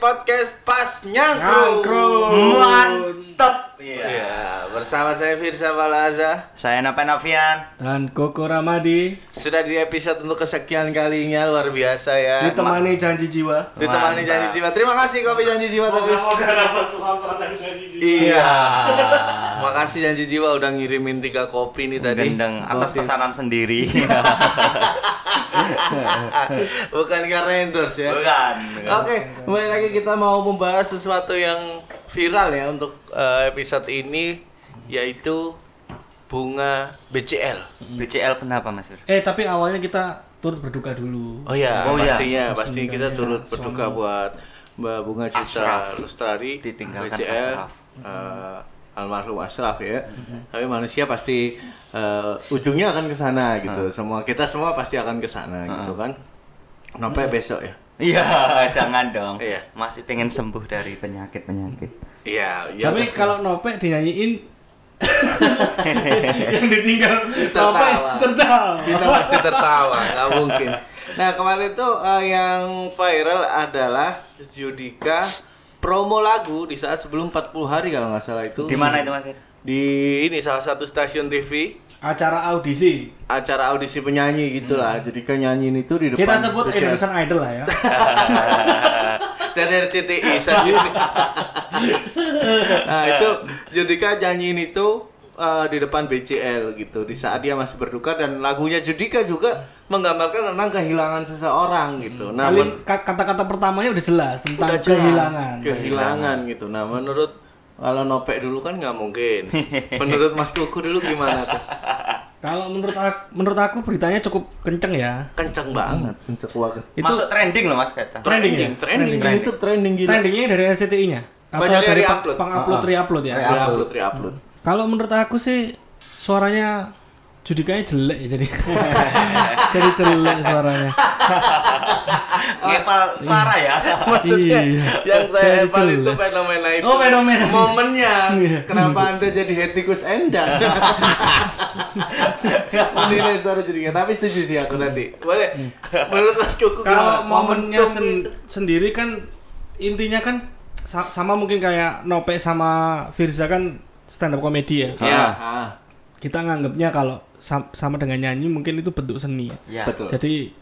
podcast Pas Nyangkru. Mantap. Ya, Iya. Bersama saya Firsa Balaza. Saya Napa Novian. Dan Koko Ramadi Sudah di episode untuk kesekian kalinya luar biasa ya. ditemani janji jiwa. Ditemani Mantap. janji jiwa. Terima kasih kopi janji jiwa tadi. jiwa. Iya. Makasih janji jiwa udah ngirimin tiga kopi nih tadi. Gendeng atas Kopi. pesanan sendiri. Bukan karena endorse ya. Bukan. Oke, kembali lagi kita mau membahas sesuatu yang viral ya untuk eh, episode ini yaitu bunga BCL. BCL kenapa Mas? Eh tapi awalnya kita turut berduka dulu. Oh ya, Oh ya. pastinya, Atas pasti kita turut suami. berduka buat Mbak Bunga Citra Ashraf. Lestari, Ditinggalkan BCL, Ashraf. eh, almarhum Ashraf ya. Tapi manusia pasti eh, ujungnya akan ke sana gitu. Semua kita semua pasti akan ke sana gitu kan. Sampai besok ya. Iya, jangan dong. Iya. Masih pengen sembuh dari penyakit-penyakit. Iya, ya. tapi kalau Nope dinyanyiin yang ditinggal Tertawa. Tertawa. kita pasti tertawa nggak mungkin nah kemarin tuh eh, yang viral adalah Judika promo lagu di saat sebelum 40 hari kalau nggak salah itu Di mana itu Mas? Di ini salah satu stasiun TV Acara audisi. acara audisi penyanyi gitulah Judika nyanyiin itu di depan Kita sebut. Indonesian Idol lah ya. dan RCTI sendiri. Nah itu Judika nyanyiin itu eh, di depan BCL gitu. Di saat dia masih berduka dan lagunya Judika juga menggambarkan tentang kehilangan seseorang gitu. Nah Kali ka- kata-kata pertamanya udah jelas tentang udah jelas. kehilangan. kehilangan gitu. Nah menurut kalau nopek dulu kan nggak mungkin. Menurut Mas Kuku dulu gimana tuh Kalau menurut aku, menurut aku beritanya cukup kenceng ya. kenceng banget kenceng banget Itu Masuk trending loh Mas kata. Trending ya? trending, di YouTube trending gitu trendingnya dari RCTI-nya atau Banyak dari re-upload. peng upload re-upload ya. upload upload Kalau menurut aku sih suaranya judikanya jelek ya jadi. jadi jelek suaranya. Ngeval suara ya. maksudnya Iya. yang saya hafal itu fenomena itu Oh, fenomena. momennya Iya. kenapa anda jadi hetikus endang menilai suara jadinya tapi setuju sih aku nanti boleh menurut Mas Kuku Kalau momennya sen- itu. sendiri kan intinya kan sa- sama mungkin kayak Nope sama Firza kan stand up komedi ya. ya ah, Kita nganggapnya kalau sam- sama dengan nyanyi mungkin itu bentuk seni ya. Ya. betul Jadi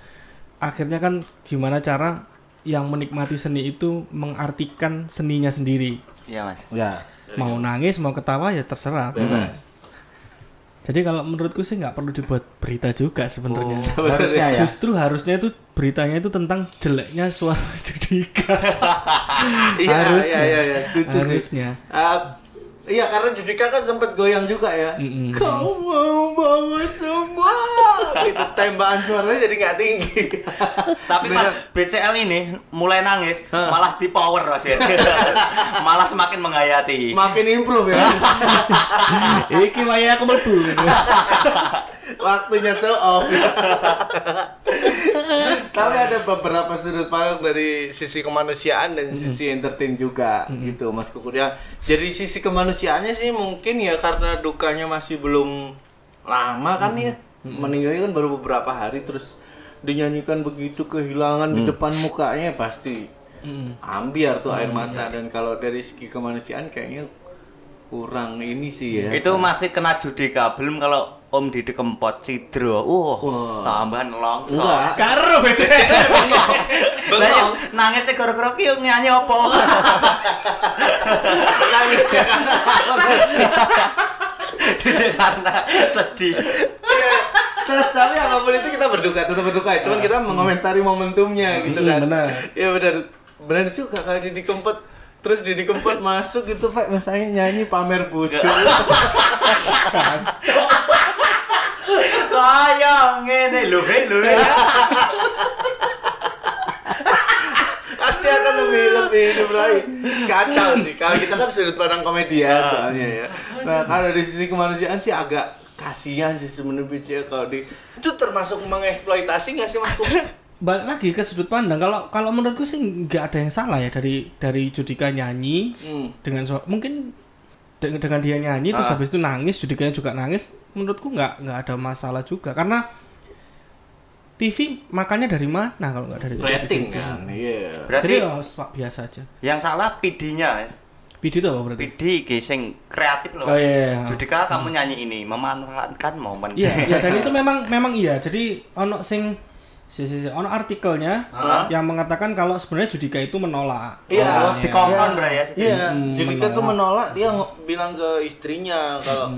akhirnya kan gimana cara yang menikmati seni itu mengartikan seninya sendiri. Iya Mas. ya Mau nangis, mau ketawa ya terserah. bebas Jadi kalau menurutku sih nggak perlu dibuat berita juga sebenarnya. Oh, harusnya ya. Justru harusnya itu beritanya itu tentang jeleknya suara Judika. iya Harusnya. iya iya iya, setuju sih Harusnya. Iya karena Judika kan sempat goyang juga ya Mm-mm. kau mau bawa semua itu tembakan suaranya jadi nggak tinggi Tapi pas BCL ini mulai nangis, Hah. malah di power Mas ya. malah semakin menghayati. makin improve ya Iki waya aku mlebu. waktunya show off tapi ada beberapa sudut pandang dari sisi kemanusiaan dan sisi entertain juga gitu mas kukur ya jadi sisi kemanusiaannya sih mungkin ya karena dukanya masih belum lama kan ya. Meninggalnya kan baru beberapa hari terus dinyanyikan begitu kehilangan di depan mukanya pasti ambiar tuh air mata. dan kalau dari segi kemanusiaan kayaknya kurang ini sih ya. Itu masih kena judika, belum kalau Om Didi Kempot Cidro. Uh, Wah. tambahan longsor. enggak Karo. Lah Bengong. ya, nangis gara-gara ki nyanyi apa? nangis ya karena Tidak karena sedih. Iya. Terus tapi apa pun itu kita berduka, tetap berduka. Cuman kita mengomentari momentumnya gitu Mm, kan. benar. Iya benar. Benar juga kalau Didi Kempot terus Didi Kempot masuk gitu Pak misalnya nyanyi pamer bucu. Kaya ngene lho, lho. Pasti akan lebih lebih lebih kacau sih. Kalau kita kan sudut pandang komedian soalnya ya. Nah, kalau dari sisi kemanusiaan sih agak kasihan sih sebenarnya BCL kalau di itu termasuk mengeksploitasi nggak sih Mas Kum? Balik lagi ke sudut pandang. Kalau kalau menurutku sih nggak ada yang salah ya dari dari Judika nyanyi Hmm. dengan suara mungkin dengan, dengan dia nyanyi terus Ah. habis itu nangis Judikanya juga nangis menurutku nggak nggak ada masalah juga karena TV makannya dari mana kalau nggak dari rating kan iya Jadi Berarti ya swap biasa aja. yang salah PD-nya ya. Video itu apa berarti? PD iki sing kreatif loh. Oh iya. iya. Judika kamu nyanyi ini memanfaatkan momen. Iya, iya dan itu memang memang iya. Jadi ono sing si, si, si, ono artikelnya Hah? yang mengatakan kalau sebenarnya Judika itu menolak. Iya, Oh, dikongkon, Iya. Bray, ya? Iya, Hmm, Judika tuh menolak. menolak, dia ng- bilang ke istrinya kalau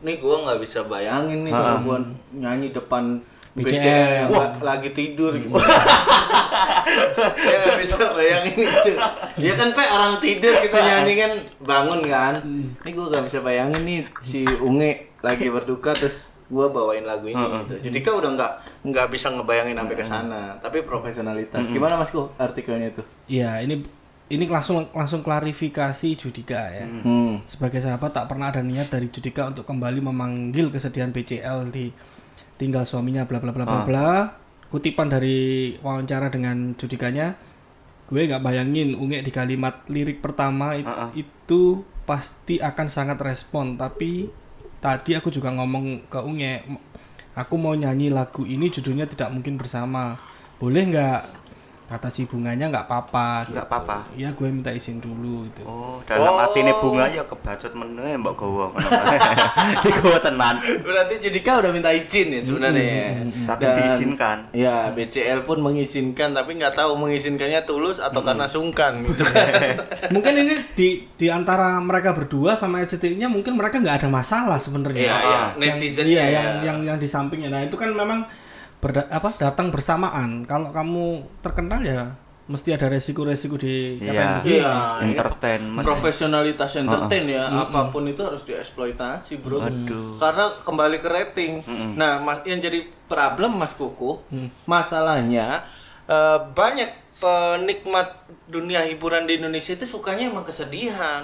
nih gua nggak bisa bayangin nih kalau gua nyanyi depan BCL. BCL yang la- lagi tidur gitu. nggak bisa bayangin itu. Ya kan Pe orang tidur kita nyanyi kan bangun kan. Ini gua nggak bisa bayangin nih si Unge lagi berduka terus gua bawain lagu ini gitu. Judika udah nggak nggak bisa ngebayangin sampai ke sana. Tapi profesionalitas. Gimana Mas Ko artikelnya itu? Iya, ini ini langsung langsung klarifikasi Judika ya. Hmm. Sebagai sahabat tak pernah ada niat dari Judika untuk kembali memanggil kesedihan BCL di tinggal suaminya bla bla bla bla bla. Kutipan dari wawancara dengan Judikanya, gue nggak bayangin Unge di kalimat lirik pertama it- itu pasti akan sangat respon. Tapi tadi aku juga ngomong ke Unge, "M- aku mau nyanyi lagu ini judulnya tidak mungkin bersama. Boleh nggak? Kata si bunganya nggak apa-apa. Nggak apa-apa. Iya, gue minta izin dulu gitu. Oh, dalam hati ini bunga ya kebacut meneh mbok gowo. Iki gowo tenan. Berarti Judika udah minta izin ya sebenarnya. Tapi Dan- diizinkan. Ya, BCL pun mengizinkan tapi nggak tahu mengizinkannya tulus atau karena sungkan gitu kan. mungkin ini di di antara mereka berdua sama RCTI-nya mungkin mereka nggak ada masalah sebenarnya. Iya, iya, Yang- netizen iya, ya. yang yang yang di sampingnya. Nah, itu kan memang berda- apa datang bersamaan. Kalau kamu terkenal ya mesti ada resiko-resiko di Iya. begini. Iya, Entertainment. profesionalitas entertain ya, apa pun itu harus dieksploitasi, Bro. Karena kembali ke rating. Nah, Mas yang jadi problem Mas Kuku, masalahnya eh, banyak penikmat dunia hiburan di Indonesia itu sukanya emang kesedihan.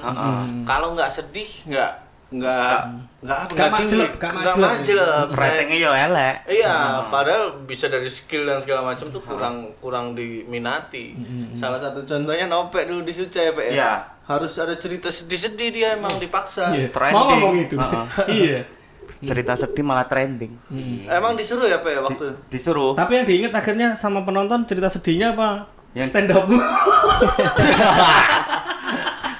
Kalau nggak sedih, nggak nggak nggak apa Nggak tinggi, nggak majelek. Ratingnya ya elek. Iya, padahal bisa dari skill dan segala macam tuh kurang kurang diminati. Salah satu contohnya Nopek dulu di Suca ya, Pak ya. Iya. Harus ada cerita sedih-sedih dia emang dipaksa. Iya. Trending. Mau ngomong itu. iya. Cerita sedih malah trending. Emang disuruh ya, Pak ya waktu Disuruh. Tapi yang diingat akhirnya sama penonton cerita sedihnya apa? Yang- Stand up.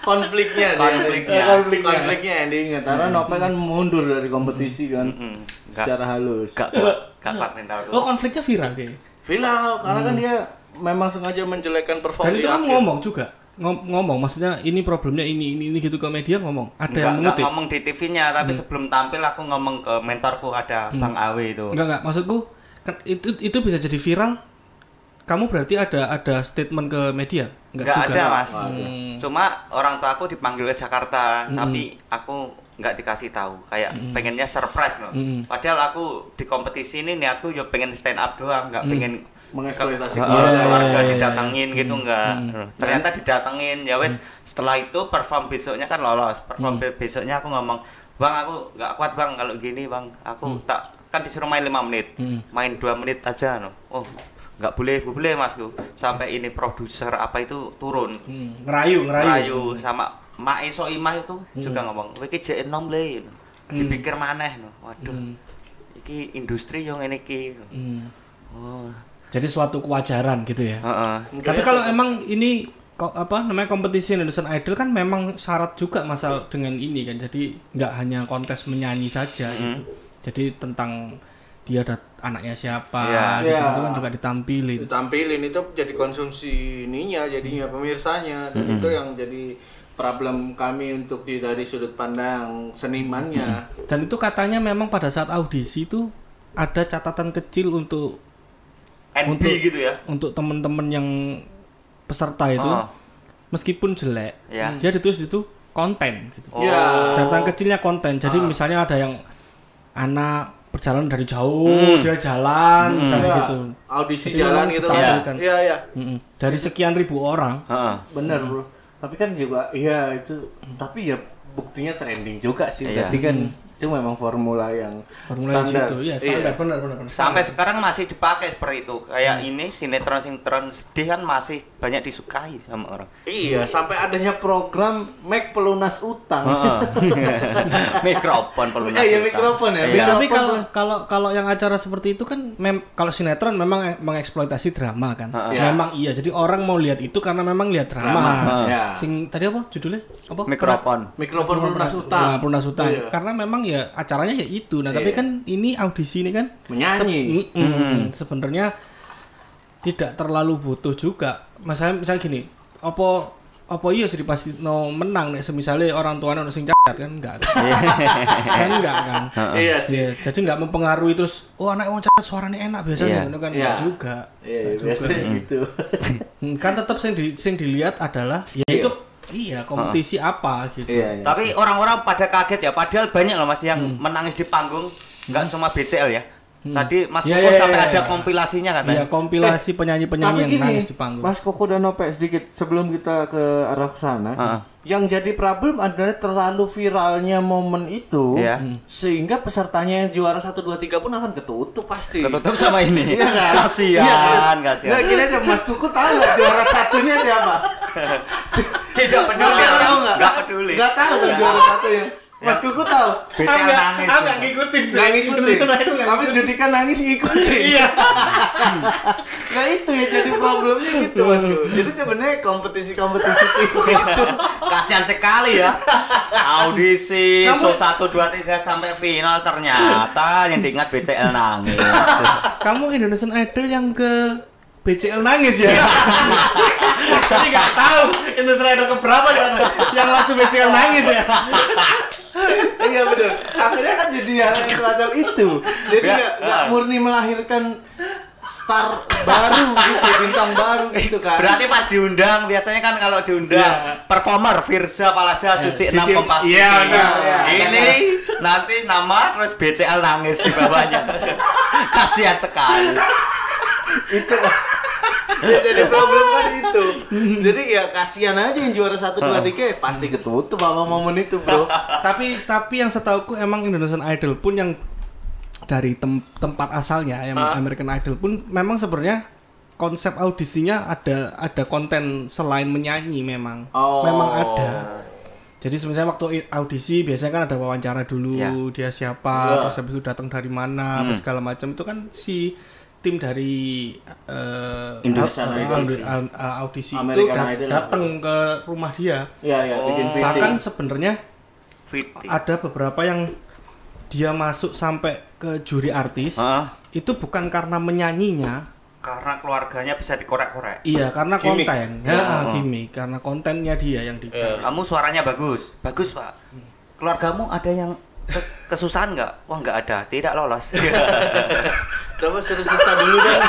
konfliknya dia. Konfliknya. konfliknya. konfliknya yang diingat karena Nopek kan mundur dari kompetisi kan Mm, nggak- secara halus. Gak kuat, gak kuat mental oh, konfliknya viral deh. Viral karena kan dia memang sengaja menjelekkan perform Dan itu kan ngomong juga. Ngom- ngomong maksudnya ini problemnya ini ini ini gitu ke media ngomong. Ada Enggak, yang enggak mengutip. ngomong di TV-nya, tapi sebelum tampil aku ngomong ke mentorku ada Bang Awe itu. Enggak enggak maksudku kan itu itu bisa jadi viral. Kamu berarti ada ada statement ke media? Enggak juga. ada, Mas. Hmm. Cuma orang tua aku dipanggil ke Jakarta, tapi aku nggak dikasih tahu. Kayak pengennya surprise loh. Hmm. Padahal aku di kompetisi ini niatku ya pengen stand up doang, nggak pengen Mengeksploitasi Ke- keluarga. keluarga iya, iya. didatengin gitu enggak. Ternyata didatengin ya wes setelah itu perform besoknya kan lolos. Perform be- besoknya aku ngomong, "Bang, aku nggak kuat, Bang, kalau gini, Bang. Aku tak kan disuruh main 5 menit. Main 2 menit aja no. Oh, nggak boleh, nggak boleh Mas tuh. Sampai ini produser apa itu turun. Hmm, ngerayu, ngerayu. Rayu sama Mak Iso Imah itu juga ngomong, "Kowe iki jek enom le." Dipikir maneh no. Waduh. Iki industri yang ngene iki. Hmm. Oh, Jadi suatu kewajaran gitu ya. heeh. Tapi kalau emang ini kok apa namanya kompetisi Indonesian Idol kan memang syarat juga masalah dengan ini kan. Jadi nggak hanya kontes menyanyi saja gitu. Jadi tentang dia ada anaknya siapa Iya. gitu, Iya. itu kan juga ditampilin. ditampilin itu jadi konsumsi ininya jadinya pemirsanya dan itu yang jadi problem kami untuk di dari sudut pandang senimannya Dan itu katanya memang pada saat audisi itu ada catatan kecil untuk NB Untuk- gitu ya. untuk teman-teman yang peserta itu Oh. meskipun jelek Ya. dia ditulis itu konten gitu. Oh. Ya. Catatan kecilnya konten. Jadi Ah. misalnya ada yang anak perjalanan dari jauh, dia jalan misalnya Ya, gitu. audisi Jadi jalan gitu ditampilkan. iya iya Mm-mm. Dari sekian ribu orang, Heeh. benar bro tapi kan juga iya itu tapi ya buktinya trending juga sih Iya. berarti kan itu memang formula yang Formula yang standar situ, iya standar, benar benar benar. Sampai sekarang masih dipakai seperti itu. Kayak ini sinetron-sinetron sedih kan masih banyak disukai sama orang. iya sampai adanya program make pelunas utang mikrofon perlu Eh, iya, mikrofon ya, Ya, Iya, tapi kalau kalau kalau yang acara seperti itu kan mem kalau sinetron memang e- mengeksploitasi drama kan. Heeh. Ya. Memang iya. Jadi orang mau lihat itu karena memang lihat drama. Drama, ya. Sing tadi apa judulnya? Apa? Mikrofon. mikrofon pelunas utang Nah, pelunas utang. Iya. Karena memang ya acaranya ya itu. Nah, tapi Iya. kan ini audisi ini kan menyanyi se- mm, mm, sebenarnya tidak terlalu butuh juga. Misalnya misalnya gini, apa apa iya sih pasti no menang nih semisalnya orang tuanya ono sing cacat kan enggak kan, kan enggak kan iya sih Iya, jadi nggak mempengaruhi terus oh anak wong cacat suaranya enak biasanya Iya. ngono kan Iya. enggak juga iya iya, Enggak juga. biasanya gitu Hmm, kan tetap sing di sing dilihat adalah ya itu iya kompetisi apa gitu. Iya iya. Tapi orang-orang pada kaget ya, padahal banyak loh Mas yang menangis di panggung, nggak cuma BCL ya. Tadi Mas Iya, Koko iya, sampai iya, ada iya. kompilasinya Iya, katanya. kompilasi penyanyi-penyanyi yang nangis di panggung. Mas Koko dan Ope sedikit sebelum kita ke arah sana. Heeh. Yang jadi problem adalah terlalu viralnya momen itu Iya. sehingga pesertanya yang juara 1 2 3 pun akan ketutup pasti. Ketutup sama ini. Iya kan? Kasihan, Iya kan? kasihan. Nggak, gini aja Mas Kuku tahu nggak juara satunya siapa? Tidak peduli. Tahu nggak? Nggak peduli. Nggak tahu kan juara satunya. Mas Kuku tahu. BCL nangis. Aku nggak ngikutin sih. Nggak ngikutin. Tapi judikan nangis ngikutin. Iya. Nah itu ya jadi problemnya gitu Mas Kuku. Jadi sebenarnya kompetisi-kompetisi itu itu Kasihan sekali ya. Audisi Kamu- show 1 2 3 sampai final ternyata yang diingat BCL nangis. Kamu Indonesian Idol yang ke BCL nangis ya? Jadi nggak tahu Indonesian Idol keberapa ya? Yang waktu BCL nangis ya? Iya benar. Akhirnya kan jadi hal yang semacam itu. Jadi Ya, nggak murni melahirkan star baru gitu, bintang baru gitu kan. Berarti pas diundang biasanya kan kalau diundang Iya. performer Firza Palasa Suci Suci- 6 Kompas iya, benar, iya. Ini nanti nama terus BCL nangis di bawahnya. Kasihan sekali. itu jadi problem kan itu. Jadi ya kasihan aja yang juara 1 2 3 pasti ketutup sama momen itu, Bro. tapi tapi yang setauku emang Indonesian Idol pun yang dari tem- tempat asalnya yang. American Idol pun memang sebenarnya konsep audisinya ada ada konten selain menyanyi memang Oh. memang ada jadi sebenarnya waktu audisi biasanya kan ada wawancara dulu Ya. dia siapa Ya. terus habis itu datang dari mana apa segala macam itu kan si tim dari eh, Idol. au- au- au- audisi American itu datang ke rumah dia Iya, ya, bikin Oh. fitting. bahkan sebenarnya Fitting. ada beberapa yang dia masuk sampai ke juri artis Hah? itu bukan karena menyanyinya karena keluarganya bisa dikorek-korek. iya karena Gimmick. konten Ya. ya gimmick karena kontennya dia yang di. Kamu suaranya bagus. Bagus, Pak. Keluargamu ada yang kesusahan nggak? Wah, nggak ada. Tidak lolos. Coba suruh susah dulu dong.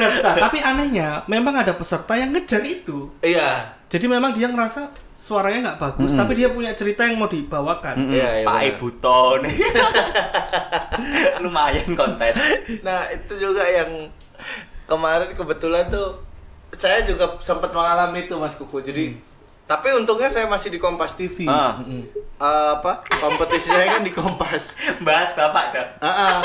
Nah, tapi anehnya memang ada peserta yang ngejar itu Iya. jadi memang dia ngerasa suaranya nggak bagus tapi dia punya cerita yang mau dibawakan Iya, iya, Pak benar. Ibu Ton. Lumayan konten. Nah, itu juga yang kemarin kebetulan tuh saya juga sempat mengalami itu Mas Kuku. Jadi tapi untungnya saya masih di Kompas TV. Ah. Eh, apa? Kompetisi saya kan di Kompas. Bahas Bapak dah. Ah, ah.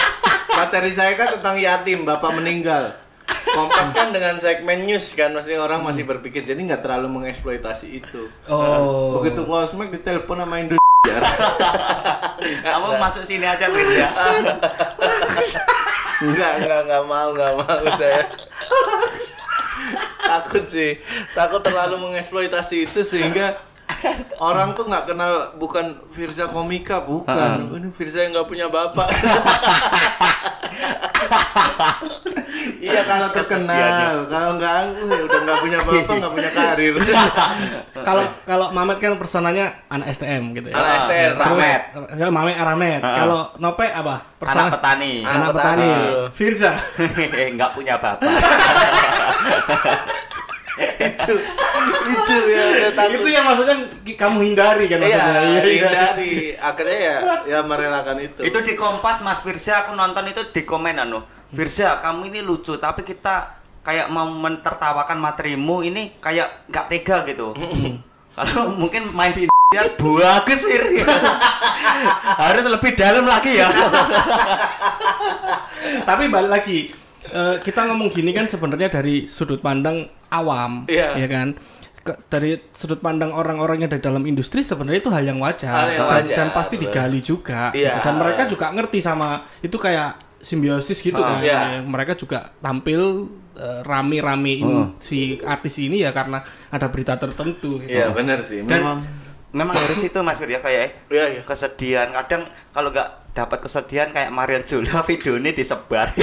materi saya kan tentang yatim, bapak meninggal. Kompas kan dengan segmen news kan, maksudnya orang masih berpikir jadi nggak terlalu mengeksploitasi itu. oh Begitu close mic ditelepon sama Indonesia. Kamu masuk sini aja, Prit, ya. Enggak, enggak, enggak mau, enggak mau saya. takut sih, takut terlalu mengeksploitasi itu sehingga orang tuh nggak kenal bukan Firza komika bukan. Ini Firza yang nggak punya bapak. Iya kalau terkenal. Kalau nggak udah nggak punya bapak nggak punya karir. Kalau kalau Mamet kan personanya anak STM gitu ya. Anak STR Terus- Ramet. Ya, Mamet Aramet Ah. kalau Nope apa? Anak petani. anak Anak petani. petani. Firza. Nggak punya bapak. Itu itu ya takut. Itu yang maksudnya kamu hindari kan iya maksudnya hindari. Akhirnya ya ya merelakan itu. Itu di Kompas Mas Firza aku nonton itu di komen anu. Firza kamu ini lucu tapi kita kayak mau mentertawakan materimu ini kayak nggak tega gitu. Kalau mungkin main di Indonesia bagus Wir. Harus lebih dalam lagi ya. Tapi balik lagi eh, kita ngomong gini kan sebenarnya dari sudut pandang awam, Iya. ya kan? Ke- dari sudut pandang orang-orang yang dari dalam industri sebenarnya itu hal yang wajar, Hal yang dan, wajar, dan pasti betul. digali juga. Iya. gitu. Dan mereka juga ngerti sama itu kayak simbiosis gitu Ah, kan. iya. Ya, Mereka juga tampil eh, rame-ramein si artis ini ya karena ada berita tertentu. Gitu. Iya benar sih. Memang. Memang harus itu Mas Wir ya kayak Iya iya. kesedihan kadang kalau nggak dapat kesedihan kayak Marion Jola videonya disebar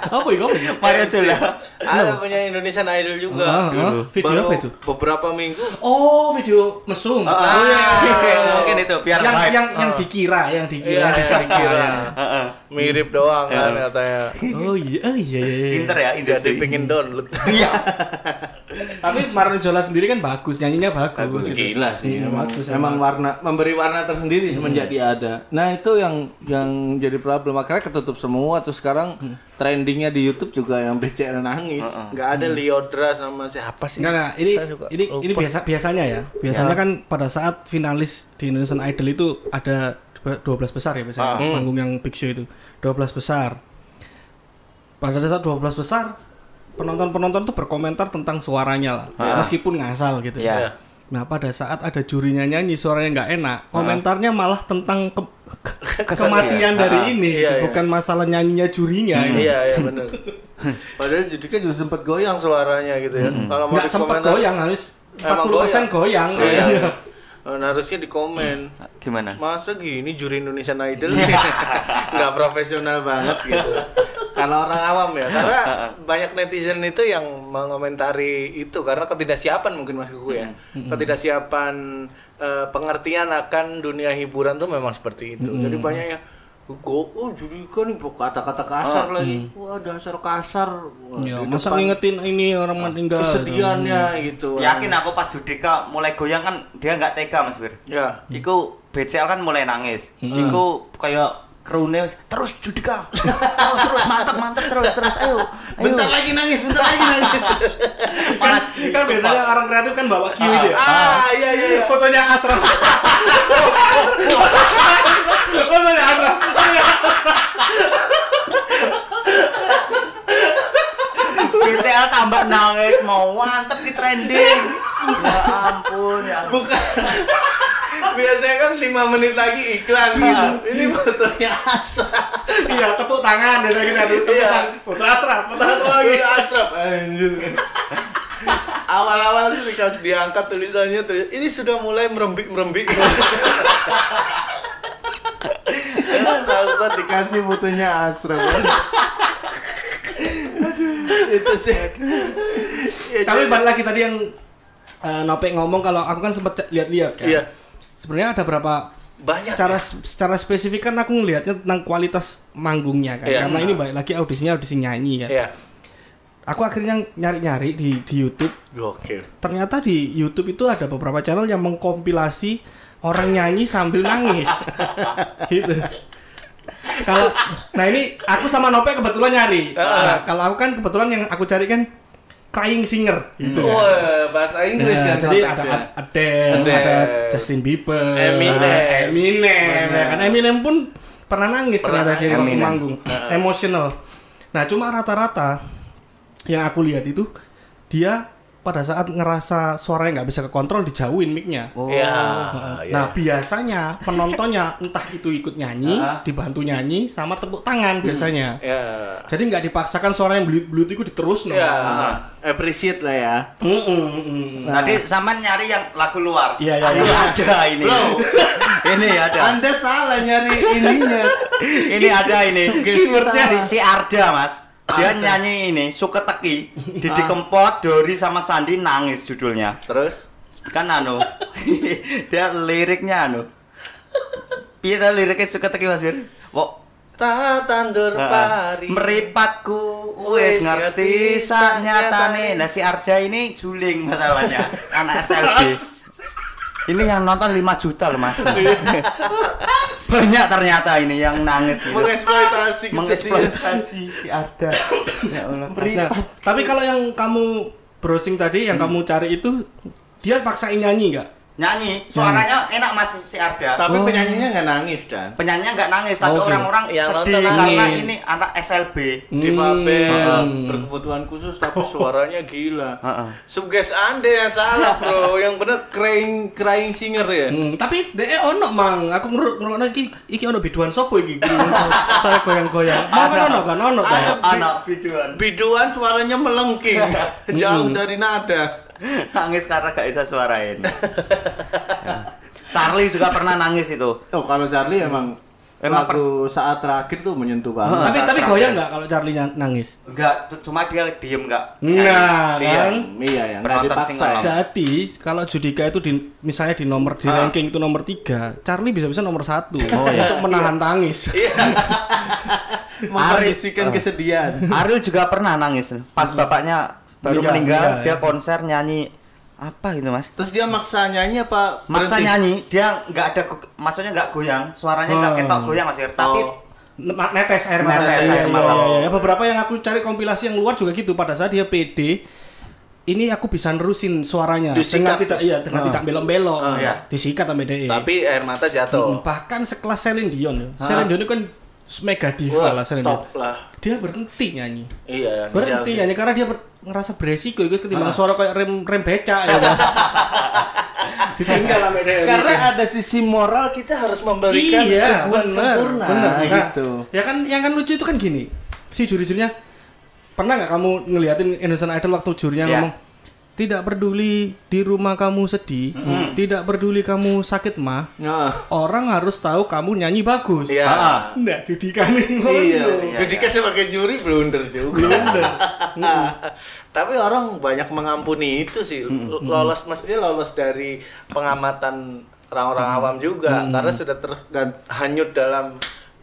Apa itu? Apa itu? Marion Jola Ada punya Indonesian Idol juga. Ah, ah. dulu. Video Baru apa itu? Beberapa minggu. Oh, video mesum. Ah, Oh, iya, iya, iya. mungkin itu biar yang hype. yang yang dikira, yang dikira Iya, disangka dikira. ya. Heeh. Mirip doang kan katanya. Oh iya, oh iya iya. iya. pinter ya Jadi industri pengen download. iya Tapi Marlon Jola sendiri kan bagus, nyanyinya bagus. gitu. Gila sih. Iya, Emang, bagus, emang warna memberi warna tersendiri semenjak dia ada. Nah itu yang yang jadi problem. Akhirnya ketutup semua. Terus sekarang trendingnya di YouTube juga yang BCL nangis. Nggak ada Liodra sama siapa sih? Enggak enggak, ini ini lupa. ini biasa biasanya ya. Biasanya kan pada saat finalis di Indonesian Idol itu ada 12 besar ya biasanya Ah. panggung yang big show itu. 12 besar. Pada saat 12 besar penonton-penonton tuh berkomentar tentang suaranya lah. Ah. Meskipun ngasal gitu. Iya. Nah pada saat ada jurinya nyanyi suaranya nggak enak, komentarnya malah tentang ke- ke- Kesan kematian dia. dari Ah, ini, iya, iya. bukan masalah nyanyinya jurinya. ini. Iya iya benar. Padahal Judika juga sempat goyang suaranya gitu ya. Kalau mau Nggak sempat goyang harus Emang 40% goyang. Iya. Nah, harusnya di komen. gimana Masa gini juri Indonesian Idol nggak profesional banget gitu. Kalau orang awam ya, karena banyak netizen itu yang mengomentari itu karena ketidaksiapan mungkin Mas Kuku ya. Ketidaksiapan eh, pengertian akan dunia hiburan tuh memang seperti itu. Jadi banyak yang Go, oh juri kan kata-kata kasar lagi. Wah dasar kasar. Wah, Ya, masa depan ngingetin ini orang meninggal. kesedihannya gitu. yakin aku pas Judika mulai goyang kan dia nggak tega Mas Wir Ya. Iku BCL kan mulai nangis. Iku kayak wis, terus Judika. terus terus mantap mantap terus terus ayo. ayo. Bentar lagi nangis, bentar lagi nangis. Malah kan biasanya orang kreatif kan bawa kiwi dia. ah, iya iya iya. Fotonya Asra. Fotonya Asra. BCL tambah nangis mau mantep di trending. Ya ampun ya. ampun. Bukan. Biasanya kan 5 menit lagi iklan gitu. Ini fotonya Asa. Iya, tepuk tangan biasanya kita tepuk Iya. tangan. Foto Asra, foto Asra lagi. Atrap anjir. Awal-awal sih diangkat tulisannya tulis ini sudah mulai merembik-merembik. Barusan dikasih fotonya Asra. itu sih. Ya, Tapi balik lagi tadi yang eh, Nopek ngomong kalau aku kan sempat lihat-lihat kan. Iya. Sebenarnya ada berapa banyak secara ya? secara spesifik kan aku ngelihatnya tentang kualitas manggungnya kan. Iya. Karena ini balik lagi audisinya audisi nyanyi kan. Iya. Aku akhirnya nyari-nyari di di YouTube Gokil. ternyata di YouTube itu ada beberapa channel yang mengkompilasi orang nyanyi sambil nangis gitu kalau nah ini aku sama Nope kebetulan nyari Nah, kalau aku kan kebetulan yang aku cari kan crying singer gitu kan. Wah, bahasa Inggris Nah, kan jadi ada. Adele, Adele. ada Justin Bieber, Eminem. ada Eminem, ya kan Eminem pun pernah nangis Pernah ternyata di nangis. waktu Eminem. manggung, emosional. Nah cuma rata-rata yang aku lihat itu dia pada saat ngerasa suaranya nggak bisa kekontrol dijauhin mic-nya. Oh. Iya. iya. Nah biasanya penontonnya entah itu ikut nyanyi, Ah. dibantu nyanyi, sama tepuk tangan biasanya. Ya. Jadi nggak dipaksakan suara yang belut-belut itu diterus. Ya, appreciate lah ya. Mm-mm, mm-mm. Tadi sampean nyari yang lagu luar. Iya, iya, Ini iya. ada ini. ini ada. Anda salah nyari ininya. ini ada ini. Sugestinya. si, si Arda, Mas. Dia nyanyi ini, suka teki, Didi Kempot, Dori sama Sandi nangis judulnya. Terus Kan anu. dia liriknya anu. Piye ta liriknya suka teki Mas Bir? Wo tandur pari. meripatku Wes ngerti ngerti sak nyatane nyatane. nah si Arda ini juling masalahnya anak SLB ini yang nonton 5 juta loh mas. Banyak ternyata ini yang nangis gitu. Mengeksploitasi mengeksploitasi si Arda. Ya Allah Nah, tapi kalau yang kamu browsing tadi yang kamu cari itu Dia paksain nyanyi nggak? Nyanyi suaranya enak mas si Arda Tapi Oh. penyanyinya nggak nangis dan. penyanyinya nggak nangis tapi Oke. orang-orang Yang sedih nonton karena nangis. ini anak SLB Difabel, berkebutuhan khusus tapi suaranya gila. Heeh. Suges anda yang salah bro, yang bener crying crying singer ya. Hmm, tapi DE ono mang, aku ngeruk ngeruk iki iki ono biduan sopo iki. Saya goyang-goyang. Oh, kan ono kan ono kan. Anak videoan biduan suaranya melengking, jauh dari nada. nangis karena gak bisa suarain Ya. Charlie juga pernah nangis itu Oh kalau Charlie emang Emang lagu saat terakhir tuh menyentuh banget. Tapi saat tapi terakhir. goyang nggak kalau Charlie nangis? enggak cuma dia diem enggak Nah, Iya, kan. iya ya, nggak dipaksa ya. Jadi kalau Judika itu di misalnya di nomor di Ah. ranking itu nomor tiga, Charlie bisa-bisa nomor satu untuk menahan tangis. Mengkondisikan kesedihan. Ariel juga pernah nangis pas bapaknya baru Meninggal, meninggal iya, dia iya. konser nyanyi apa gitu mas Terus dia maksa nyanyi apa? maksa berhenti? nyanyi dia nggak ada maksudnya nggak goyang suaranya nggak Oh. ketok goyang mas Ir. tapi Oh. Netes air mata. Netes air iya, mata. iya, iya. Beberapa yang aku cari kompilasi yang luar juga gitu pada saat dia PD ini aku bisa nerusin suaranya dengan Disikat. tidak iya dengan Oh. tidak belok-belok. Oh, iya. Disikat sama DE. Tapi air mata jatuh. bahkan sekelas Celine Dion ya. Celine Dion itu kan mega diva Wah, lah lah. Dia berhenti nyanyi. Iya. Berhenti nyanyi karena dia ber- ngerasa beresiko itu ketimbang suara kayak rem rem beca ya. Ditinggal sama DE. Karena ada sisi moral kita harus memberikan iya, sebuah bener, sempurna bener. Nah, gitu. Ya kan yang kan lucu itu kan gini. Si juri-jurinya pernah nggak kamu ngeliatin Indonesian Idol waktu jurinya Iya. ngomong tidak peduli di rumah kamu sedih, tidak peduli kamu sakit mah, Nah, orang harus tahu kamu nyanyi bagus. iya. Ah, Nggak judikan ini. Iya, Iya, jadi kan sebagai juri blunder juga. Blunder. Tapi orang banyak mengampuni itu sih. Lolos maksudnya lolos dari pengamatan orang-orang awam juga karena sudah terhanyut dalam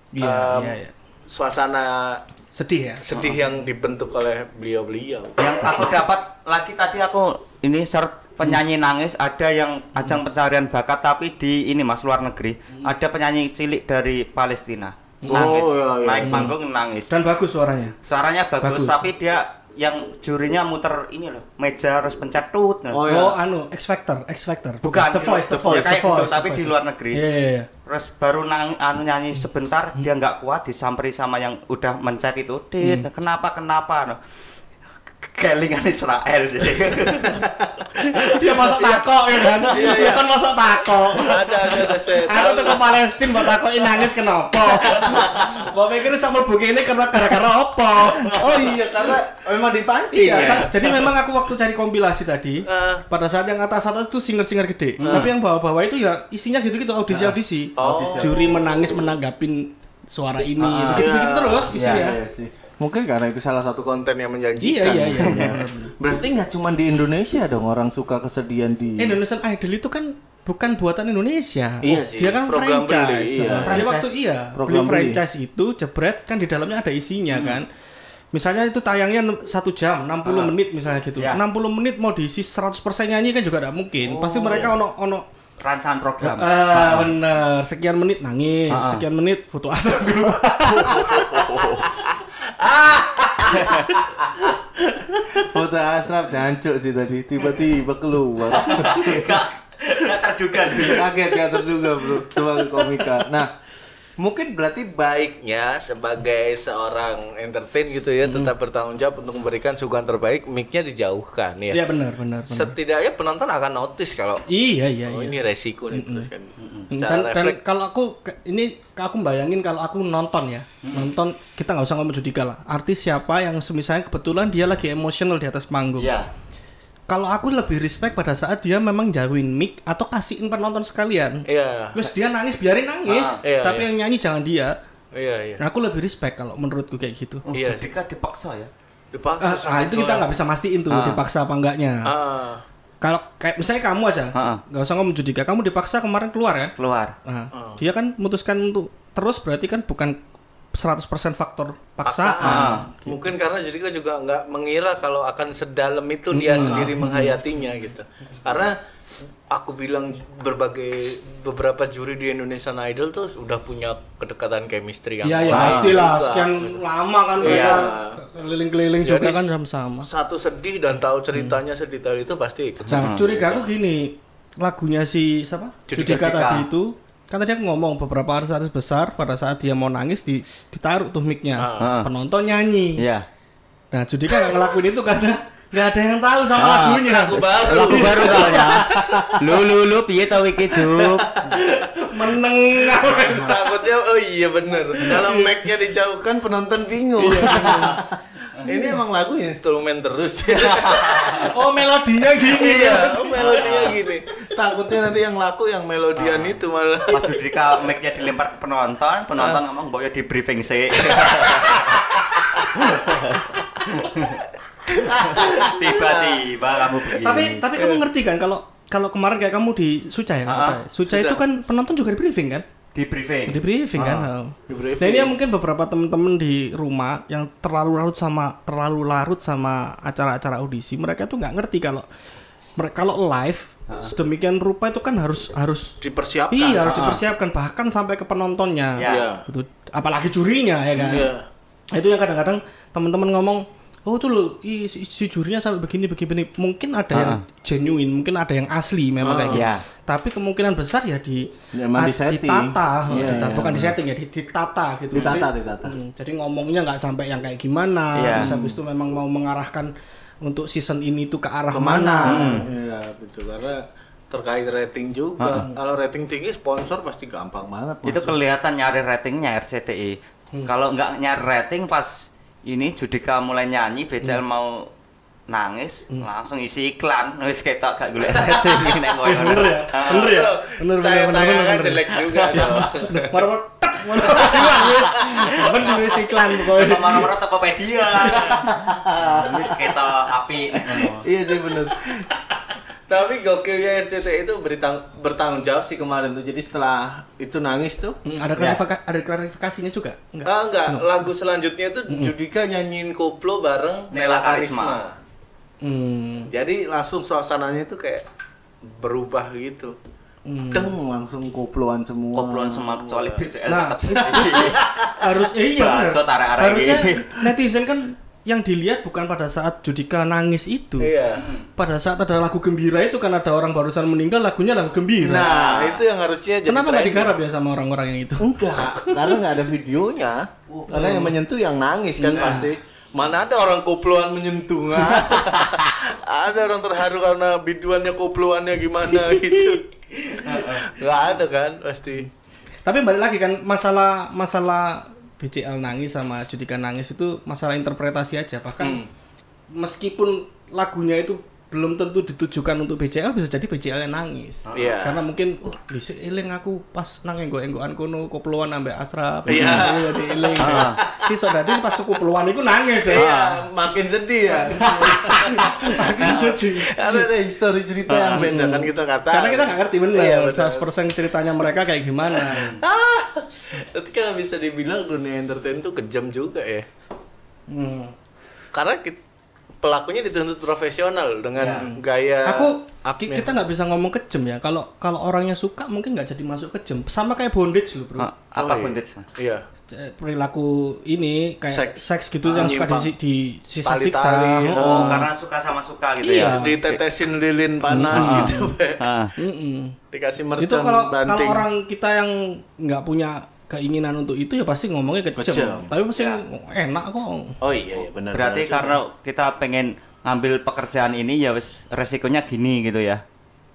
Iya, em, iya, iya. suasana Sedih ya. sedih yang dibentuk oleh beliau-beliau. yang aku dapat lagi tadi aku ini search penyanyi nangis ada yang ajang pencarian bakat tapi di ini mas luar negeri ada penyanyi cilik dari Palestina nangis Oh, iya, iya. naik panggung nangis Dan bagus suaranya. suaranya bagus, Bagus. tapi dia yang jurinya muter ini loh meja harus pencet tut Oh, Oh, iya. anu, X Factor, X Factor. bukan The Voice, The Voice, ya kayak The Voice, gitu The tapi Voice. di luar negeri Iya, iya, iya. Terus baru nang, anu nyanyi sebentar dia nggak kuat disamperi sama yang udah mencet itu. Dit kenapa kenapa no. Kelingan Israel jadi Dia masuk tako ya kan. Iya, iya. Kan masuk tako. Ada ada ada saya Aku tuh ke Palestina buat takoki nangis kenapa? Mbak pikir sama begini karena gara-gara apa? Oh iya karena memang dipancing Iya, ya. kan? jadi memang aku waktu cari kompilasi tadi, Eh. pada saat yang atas-atas itu singer-singer gede, tapi yang bawah-bawah itu ya isinya gitu-gitu audisi-audisi. Oh. Juri menangis menanggapin suara ini, begitu-begitu Iya. terus Iya, isinya. iya sih. Mungkin karena itu salah satu konten yang menjanjikan. Iya, iya, iya. Berarti nggak cuma di Indonesia dong orang suka kesedihan di. Indonesian Idol itu kan bukan buatan Indonesia. Iya sih, Dia kan program franchise. beli, iya. Dia Franchise. waktu iya, Program beli beli. franchise itu jebret kan di dalamnya ada isinya kan. Misalnya itu tayangnya satu jam, 60 menit misalnya gitu. Iya. 60 menit mau diisi 100% nyanyi kan juga tidak mungkin. Pasti mereka ono ono rancangan program Ah, bener. Sekian menit nangis, Ah. sekian menit foto asap. Foto Asraf jancuk sih tadi tiba-tiba keluar. nggak terduga Kaget gak terduga bro sebagai komika. Nah mungkin berarti baiknya sebagai seorang entertain gitu ya tetap bertanggung jawab untuk memberikan suguhan terbaik mic-nya dijauhkan ya. Iya benar, benar, benar. Setidaknya penonton akan notice kalau Iya, iya, oh iya. ini resiko nih terus kan. Dan, Secara dan refleks kalau aku ini aku bayangin kalau aku nonton ya nonton kita nggak usah ngomong judika lah artis siapa yang semisalnya kebetulan dia lagi emosional di atas panggung ya kalau aku lebih respect pada saat dia memang jauhin mic atau kasihin penonton sekalian Iya. terus dia nangis biarin nangis Ah, iya, tapi iya. yang nyanyi jangan dia Iya iya. Nah, aku lebih respect kalau menurutku kayak gitu oh, Iya. jadi kan dipaksa ya Dipaksa. Ah, ah, itu kita nggak bisa mastiin tuh Ah. dipaksa apa enggaknya Ah. kalau kayak misalnya kamu aja Ah. nggak usah ngomong judika kamu dipaksa kemarin keluar kan keluar Nah, Oh. dia kan memutuskan untuk terus berarti kan bukan 100% faktor paksaan. paksaan. Mungkin karena Judika juga nggak mengira kalau akan sedalam itu dia sendiri menghayatinya gitu. Karena aku bilang berbagai beberapa juri di Indonesian Idol tuh udah punya kedekatan chemistry yang Iya, ya baik pastilah sekian lama kan mereka Iya. keliling-keliling Jadi juga kan sama-sama. Satu sedih dan tahu ceritanya sedetail itu pasti ikut. Nah, curiga aku gini, lagunya si siapa? Judika Judika Judika. tadi itu kan tadi aku ngomong beberapa artis-artis besar pada saat dia mau nangis di ditaruh tuh mic-nya. Ah. Penonton nyanyi. Iya. Nah, Judika nggak ngelakuin itu karena nggak ada yang tahu sama Ah, lagunya. lagu baru. Lagu baru soalnya. Lu lu lu piye tau iki juk? Meneng. Takutnya oh iya bener. Kalau mic-nya dijauhkan penonton bingung. Ini emang lagu instrumen terus ya. oh, melodinya gini. iya, oh, melodinya gini. Takutnya nanti yang laku yang melodian itu malah. Pas Judika mic-nya dilempar ke penonton, penonton ngomong mbok ya di briefing sih. Tiba-tiba kamu begini. Tapi tapi kamu ngerti kan kalau kalau kemarin kayak kamu di Suca ya, Ah, ya? Suca Suca. itu kan penonton juga di briefing kan? di briefing. Di briefing kan. Ah, oh. di briefing. Nah ini yang mungkin beberapa temen-temen di rumah yang terlalu larut sama terlalu larut sama acara-acara audisi, mereka tuh nggak ngerti kalau mereka kalau live Ah. sedemikian rupa itu kan harus harus Dipersiapkan. iya harus dipersiapkan bahkan sampai ke penontonnya. Ya. Iya. Itu apalagi jurinya ya kan. Iya. Itu yang kadang-kadang teman-teman ngomong, "Oh, tuh loh, ih, si, si jurinya sampai begini begini." Mungkin ada yang genuine, mungkin ada yang asli memang kayak gitu. Iya. Tapi kemungkinan besar ya di Memang a- disetting. ditata, Iya, ditata. iya. bukan di setting ya, di- ditata gitu. Ditata, Jadi- ditata. Hmm, jadi ngomongnya nggak sampai yang kayak gimana, Iya. terus habis itu memang mau mengarahkan untuk season ini tuh ke arah Ke mana? mana. Iya betul karena terkait rating juga. Kalau rating tinggi sponsor pasti gampang banget. Itu kelihatan nyari ratingnya RCTI. Kalau nggak nyari rating pas ini Judika mulai nyanyi, BCL mau nangis, langsung isi iklan. Wis ketok gak golek rating nek koyo ngono. Bener ya, bener ya, bener Saya bener bener bener. jelek juga. Marah tek, marah bener wis iklan pokoknya. Ke mana-mana Tokopedia. Wis ketok api ngono. iya sih bener. Tapi gokilnya RCTI itu bertang bertanggung jawab sih kemarin tuh. Jadi setelah itu nangis tuh. Hmm, ada klarifikasi ada klarifikasinya juga? Enggak. Ah enggak, lagu selanjutnya tuh Judika nyanyiin koplo bareng Nela Karisma. Karisma. Hmm. Jadi langsung suasananya tuh kayak berubah gitu. Deng langsung koploan semua. Koploan semua kecuali BCL Nah, harus iya bener. Bacot arek-arek harusnya ini. netizen kan yang dilihat bukan pada saat Judika nangis itu Iya. pada saat ada lagu gembira itu kan ada orang barusan meninggal lagunya lagu gembira Nah, itu yang harusnya jadi kenapa nggak digarap ya sama orang-orang yang itu Enggak, karena nggak ada videonya. Karena yang menyentuh yang nangis kan pasti. Mana ada orang koploan menyentuh ada orang terharu karena biduannya koploannya gimana gitu. Nggak ada kan pasti. tapi balik lagi kan masalah masalah BCL nangis sama Judika nangis itu masalah interpretasi aja. Bahkan meskipun lagunya itu belum tentu ditujukan untuk BCL bisa jadi BCL yang nangis Iya. karena mungkin oh bisa eling aku pas nang enggo enggoan kono koploan ambek Asraf Iya. jadi eling iso dadi pas koploan iku nangis ya Iya, makin sedih ya. makin sedih Karena ada histori cerita yang beda kan kita kata. karena kita nggak ngerti bener Iya, betul. 100% ceritanya mereka kayak gimana Ah, tapi kan bisa dibilang dunia entertain tuh kejam juga ya. hmm. Karena kit- pelakunya dituntut profesional dengan gaya aku up-nya. kita nggak bisa ngomong kejem ya kalau kalau orangnya suka mungkin nggak jadi masuk kejem sama kayak bondage loh bro Ah, apa Oh, iya. bondage? Iya. Eh, perilaku ini kayak Seks. seks, gitu yang suka Menyimpang. di, di sisa-siksa Tali-tali, Oh, karena suka sama suka gitu Iya. ya. Ditetesin lilin panas gitu. Be. Ah. Mm-mm. Dikasih itu mercon kalau kalau banting. orang kita yang nggak punya keinginan untuk itu ya pasti ngomongnya kejem, Kejem. tapi pasti enak kok Oh iya, iya benar. Berarti benar. karena kita pengen ngambil pekerjaan ini ya wis resikonya gini gitu ya.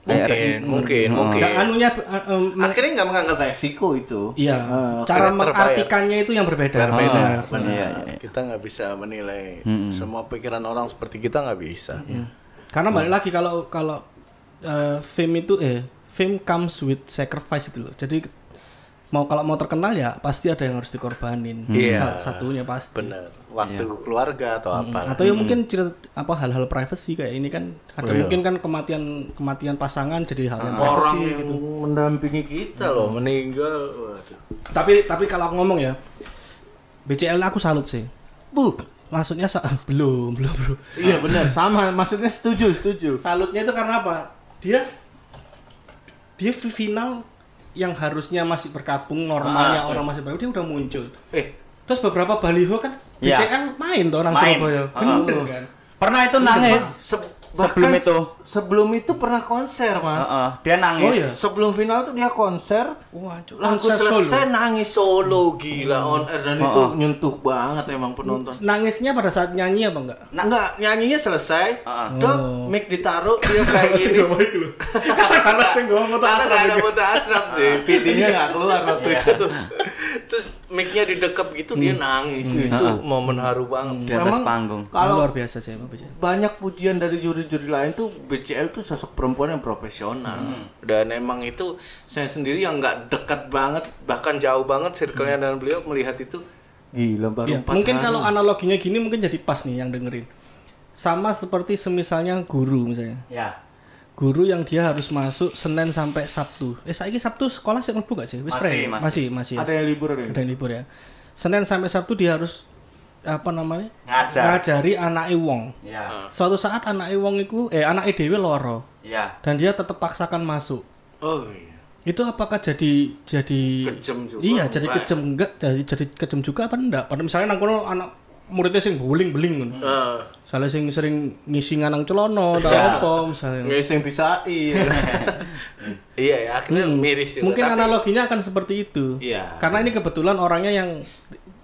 mungkin, mungkin, Oh. mungkin. Anunya eh, em, Akhirnya nggak menganggap resiko itu. iya Ah, cara mengartikannya itu yang berbeda Berbeda, Ah. benar. Iya, Kita nggak bisa menilai semua pikiran orang seperti kita nggak bisa. karena balik lagi kalau kalau eh, fame itu eh fame comes with sacrifice itu loh jadi mau kalau mau terkenal ya pasti ada yang harus dikorbanin Iya. Sa- satunya pasti Benar. Waktu keluarga atau apa? atau ya mungkin cerita apa hal-hal privacy kayak ini kan ada mungkin kan kematian kematian pasangan jadi hal yang Orang privacy yang gitu. mendampingi kita loh meninggal. Waduh. tapi tapi kalau aku ngomong ya BCL aku salut sih Bu. maksudnya sa- belum belum bro Iya benar, sama maksudnya setuju, setuju. salutnya itu karena apa dia dia fi- final yang harusnya masih berkabung normalnya orang masih berkabung dia udah muncul Eh, terus beberapa baliho kan. BCL main tuh orang Main. Surabaya. Bener kan? Pernah itu nangis. Se- Sebelum bahkan itu. se- sebelum itu pernah konser mas. Heeh, dia nangis. Oh, iya? sebelum final tuh dia konser. Wah, Konser selesai nangis solo gila on air. Dan itu Heeh. nyentuh banget emang penonton. Nangisnya pada saat nyanyi apa enggak? Nah, enggak nyanyinya selesai. Heeh. dok mic ditaruh dia kayak gini. Karena sing gua foto karena asrama nggak ada foto asrap sih. PD-nya nggak keluar waktu itu terus mic-nya didekep gitu dia nangis itu momen haru banget Di atas panggung. kalau luar biasa sih emang BCL. banyak pujian dari juri-juri lain tuh BCL tuh sosok perempuan yang profesional dan emang itu saya sendiri yang nggak dekat banget bahkan jauh banget circle-nya dan beliau melihat itu gila baru empat mungkin hari. kalau analoginya gini mungkin jadi pas nih yang dengerin. Sama seperti semisalnya guru misalnya. Ya. Guru yang dia harus masuk Senin sampai Sabtu. Eh saiki Sabtu sekolah sih mlebu gak sih? Wis Masih, masih. masih, masih. ada yang libur ada yang Ada yang libur ya. Senin sampai Sabtu dia harus apa namanya? Ngajar. Ngajari anake wong. Ya. Suatu saat anake wong iku eh anake dhewe loro Ya. dan dia tetap paksakan masuk. oh iya Itu apakah jadi jadi Kejam juga, Iya, jadi kejam enggak? Jadi jadi kejam juga apa enggak? Pada misalnya nang kono anak muridnya sing beling-beling ngono. Eh, Misalnya sing sering ngisi nganang celono atau Iya. apa misalnya. nggak yang disai iya ya akhirnya miris juga Mungkin Tapi- analoginya akan seperti itu. Iya. Karena ini kebetulan orangnya yang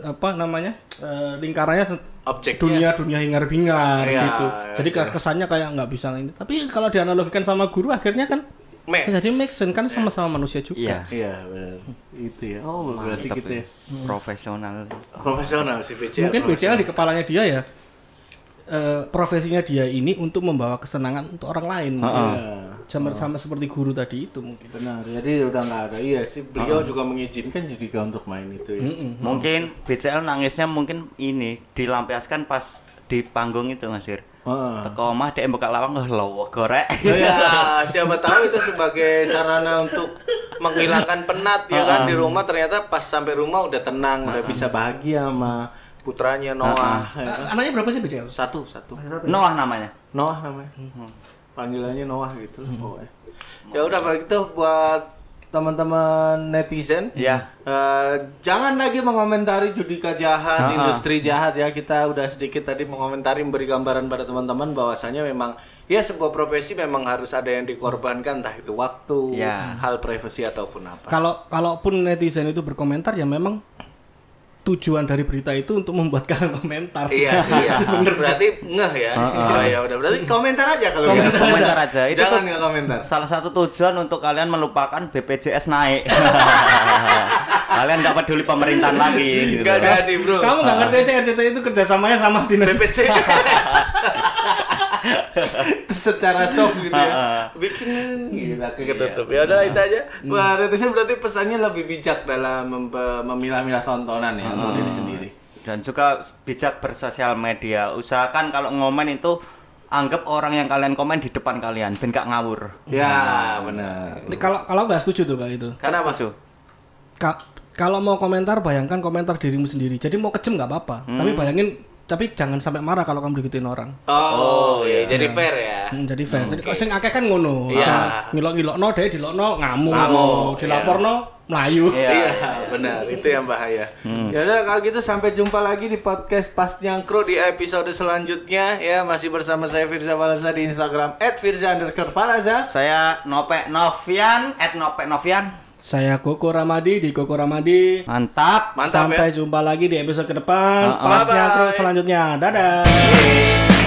apa namanya? eh, lingkarannya objeknya dunia dunia hingar-bingar Iya, gitu. iya, Jadi kesannya kayak nggak bisa ini. Tapi kalau dianalogikan sama guru akhirnya kan Max. jadi make sense kan sama-sama manusia juga. Iya. iya benar itu ya oh berarti Mantap gitu ya Profesional. profesional sih BCL Mungkin. BCL di kepalanya dia ya eh, profesinya dia ini untuk membawa kesenangan untuk orang lain. mungkin. Iya. Sama, sama seperti guru tadi itu mungkin. benar jadi udah nggak ada iya sih beliau juga mengizinkan Judika untuk main itu ya Mungkin BCL nangisnya mungkin ini dilampiaskan pas di panggung itu Mas Ir. Heeh. Teko omah dia buka lawang oh lowo gorek. Ya, siapa tahu itu sebagai sarana untuk menghilangkan penat ya kan di rumah ternyata pas sampai rumah udah tenang, udah bisa bahagia sama putranya Noah. ya kan? Eh, Anaknya berapa sih BCL? Satu, satu. Noah namanya. Noah namanya. Panggilannya Noah gitu. Oh, ya. ya udah kalau gitu buat teman-teman netizen Ya. eh, jangan lagi mengomentari judika jahat, industri jahat ya. Kita udah sedikit tadi mengomentari memberi gambaran pada teman-teman bahwasanya memang ya sebuah profesi memang harus ada yang dikorbankan entah itu waktu, Ya. hal privasi ataupun apa. Kalau kalaupun netizen itu berkomentar ya memang tujuan dari berita itu untuk membuat kalian komentar. iya, iya. Berarti ngeh ya. Ya, ya udah berarti komentar aja kalau gitu. Komentar aja. Itu Jangan nggak komentar. salah satu tujuan untuk kalian melupakan BPJS naik. kalian nggak peduli pemerintahan lagi gitu. Gak jadi, Bro. Kamu nggak ngerti aja RCTI itu kerjasamanya sama dinas BPJS secara soft gitu ya bikin gila ketutup ya udah itu aja wah netizen berarti pesannya lebih bijak dalam memilah-milah tontonan ya untuk diri sendiri Dan juga bijak bersosial media. Usahakan kalau ngomen itu anggap orang yang kalian komen di depan kalian, ben gak ngawur. ya benar Kalau kalau nggak setuju tuh kak itu. Kenapa? Setuju? Ka- kalau mau komentar bayangkan komentar dirimu sendiri. Jadi mau kejem nggak apa-apa. Tapi bayangin tapi jangan sampai marah kalau kamu digituin orang. oh, iya jadi fair ya Hmm, jadi fair. Jadi kok sing akeh kan ngono. Iya. Ngilok-ngilokno deh dilokno ngamuk. Ngamuk, Dilaporno melayu. Iya. Iya, benar. Itu yang bahaya. Ya udah kalau gitu sampai jumpa lagi di podcast Pas Nyangkro di episode selanjutnya ya masih bersama saya Firza Falaza di Instagram @firza_falaza. Saya Nope Novian, at Nope Novian. Saya Koko Ramadi di Koko Ramadi. Mantap. Mantap Sampai ya. jumpa lagi di episode ke depan. Pas Bye-bye. yang terus selanjutnya. Dadah.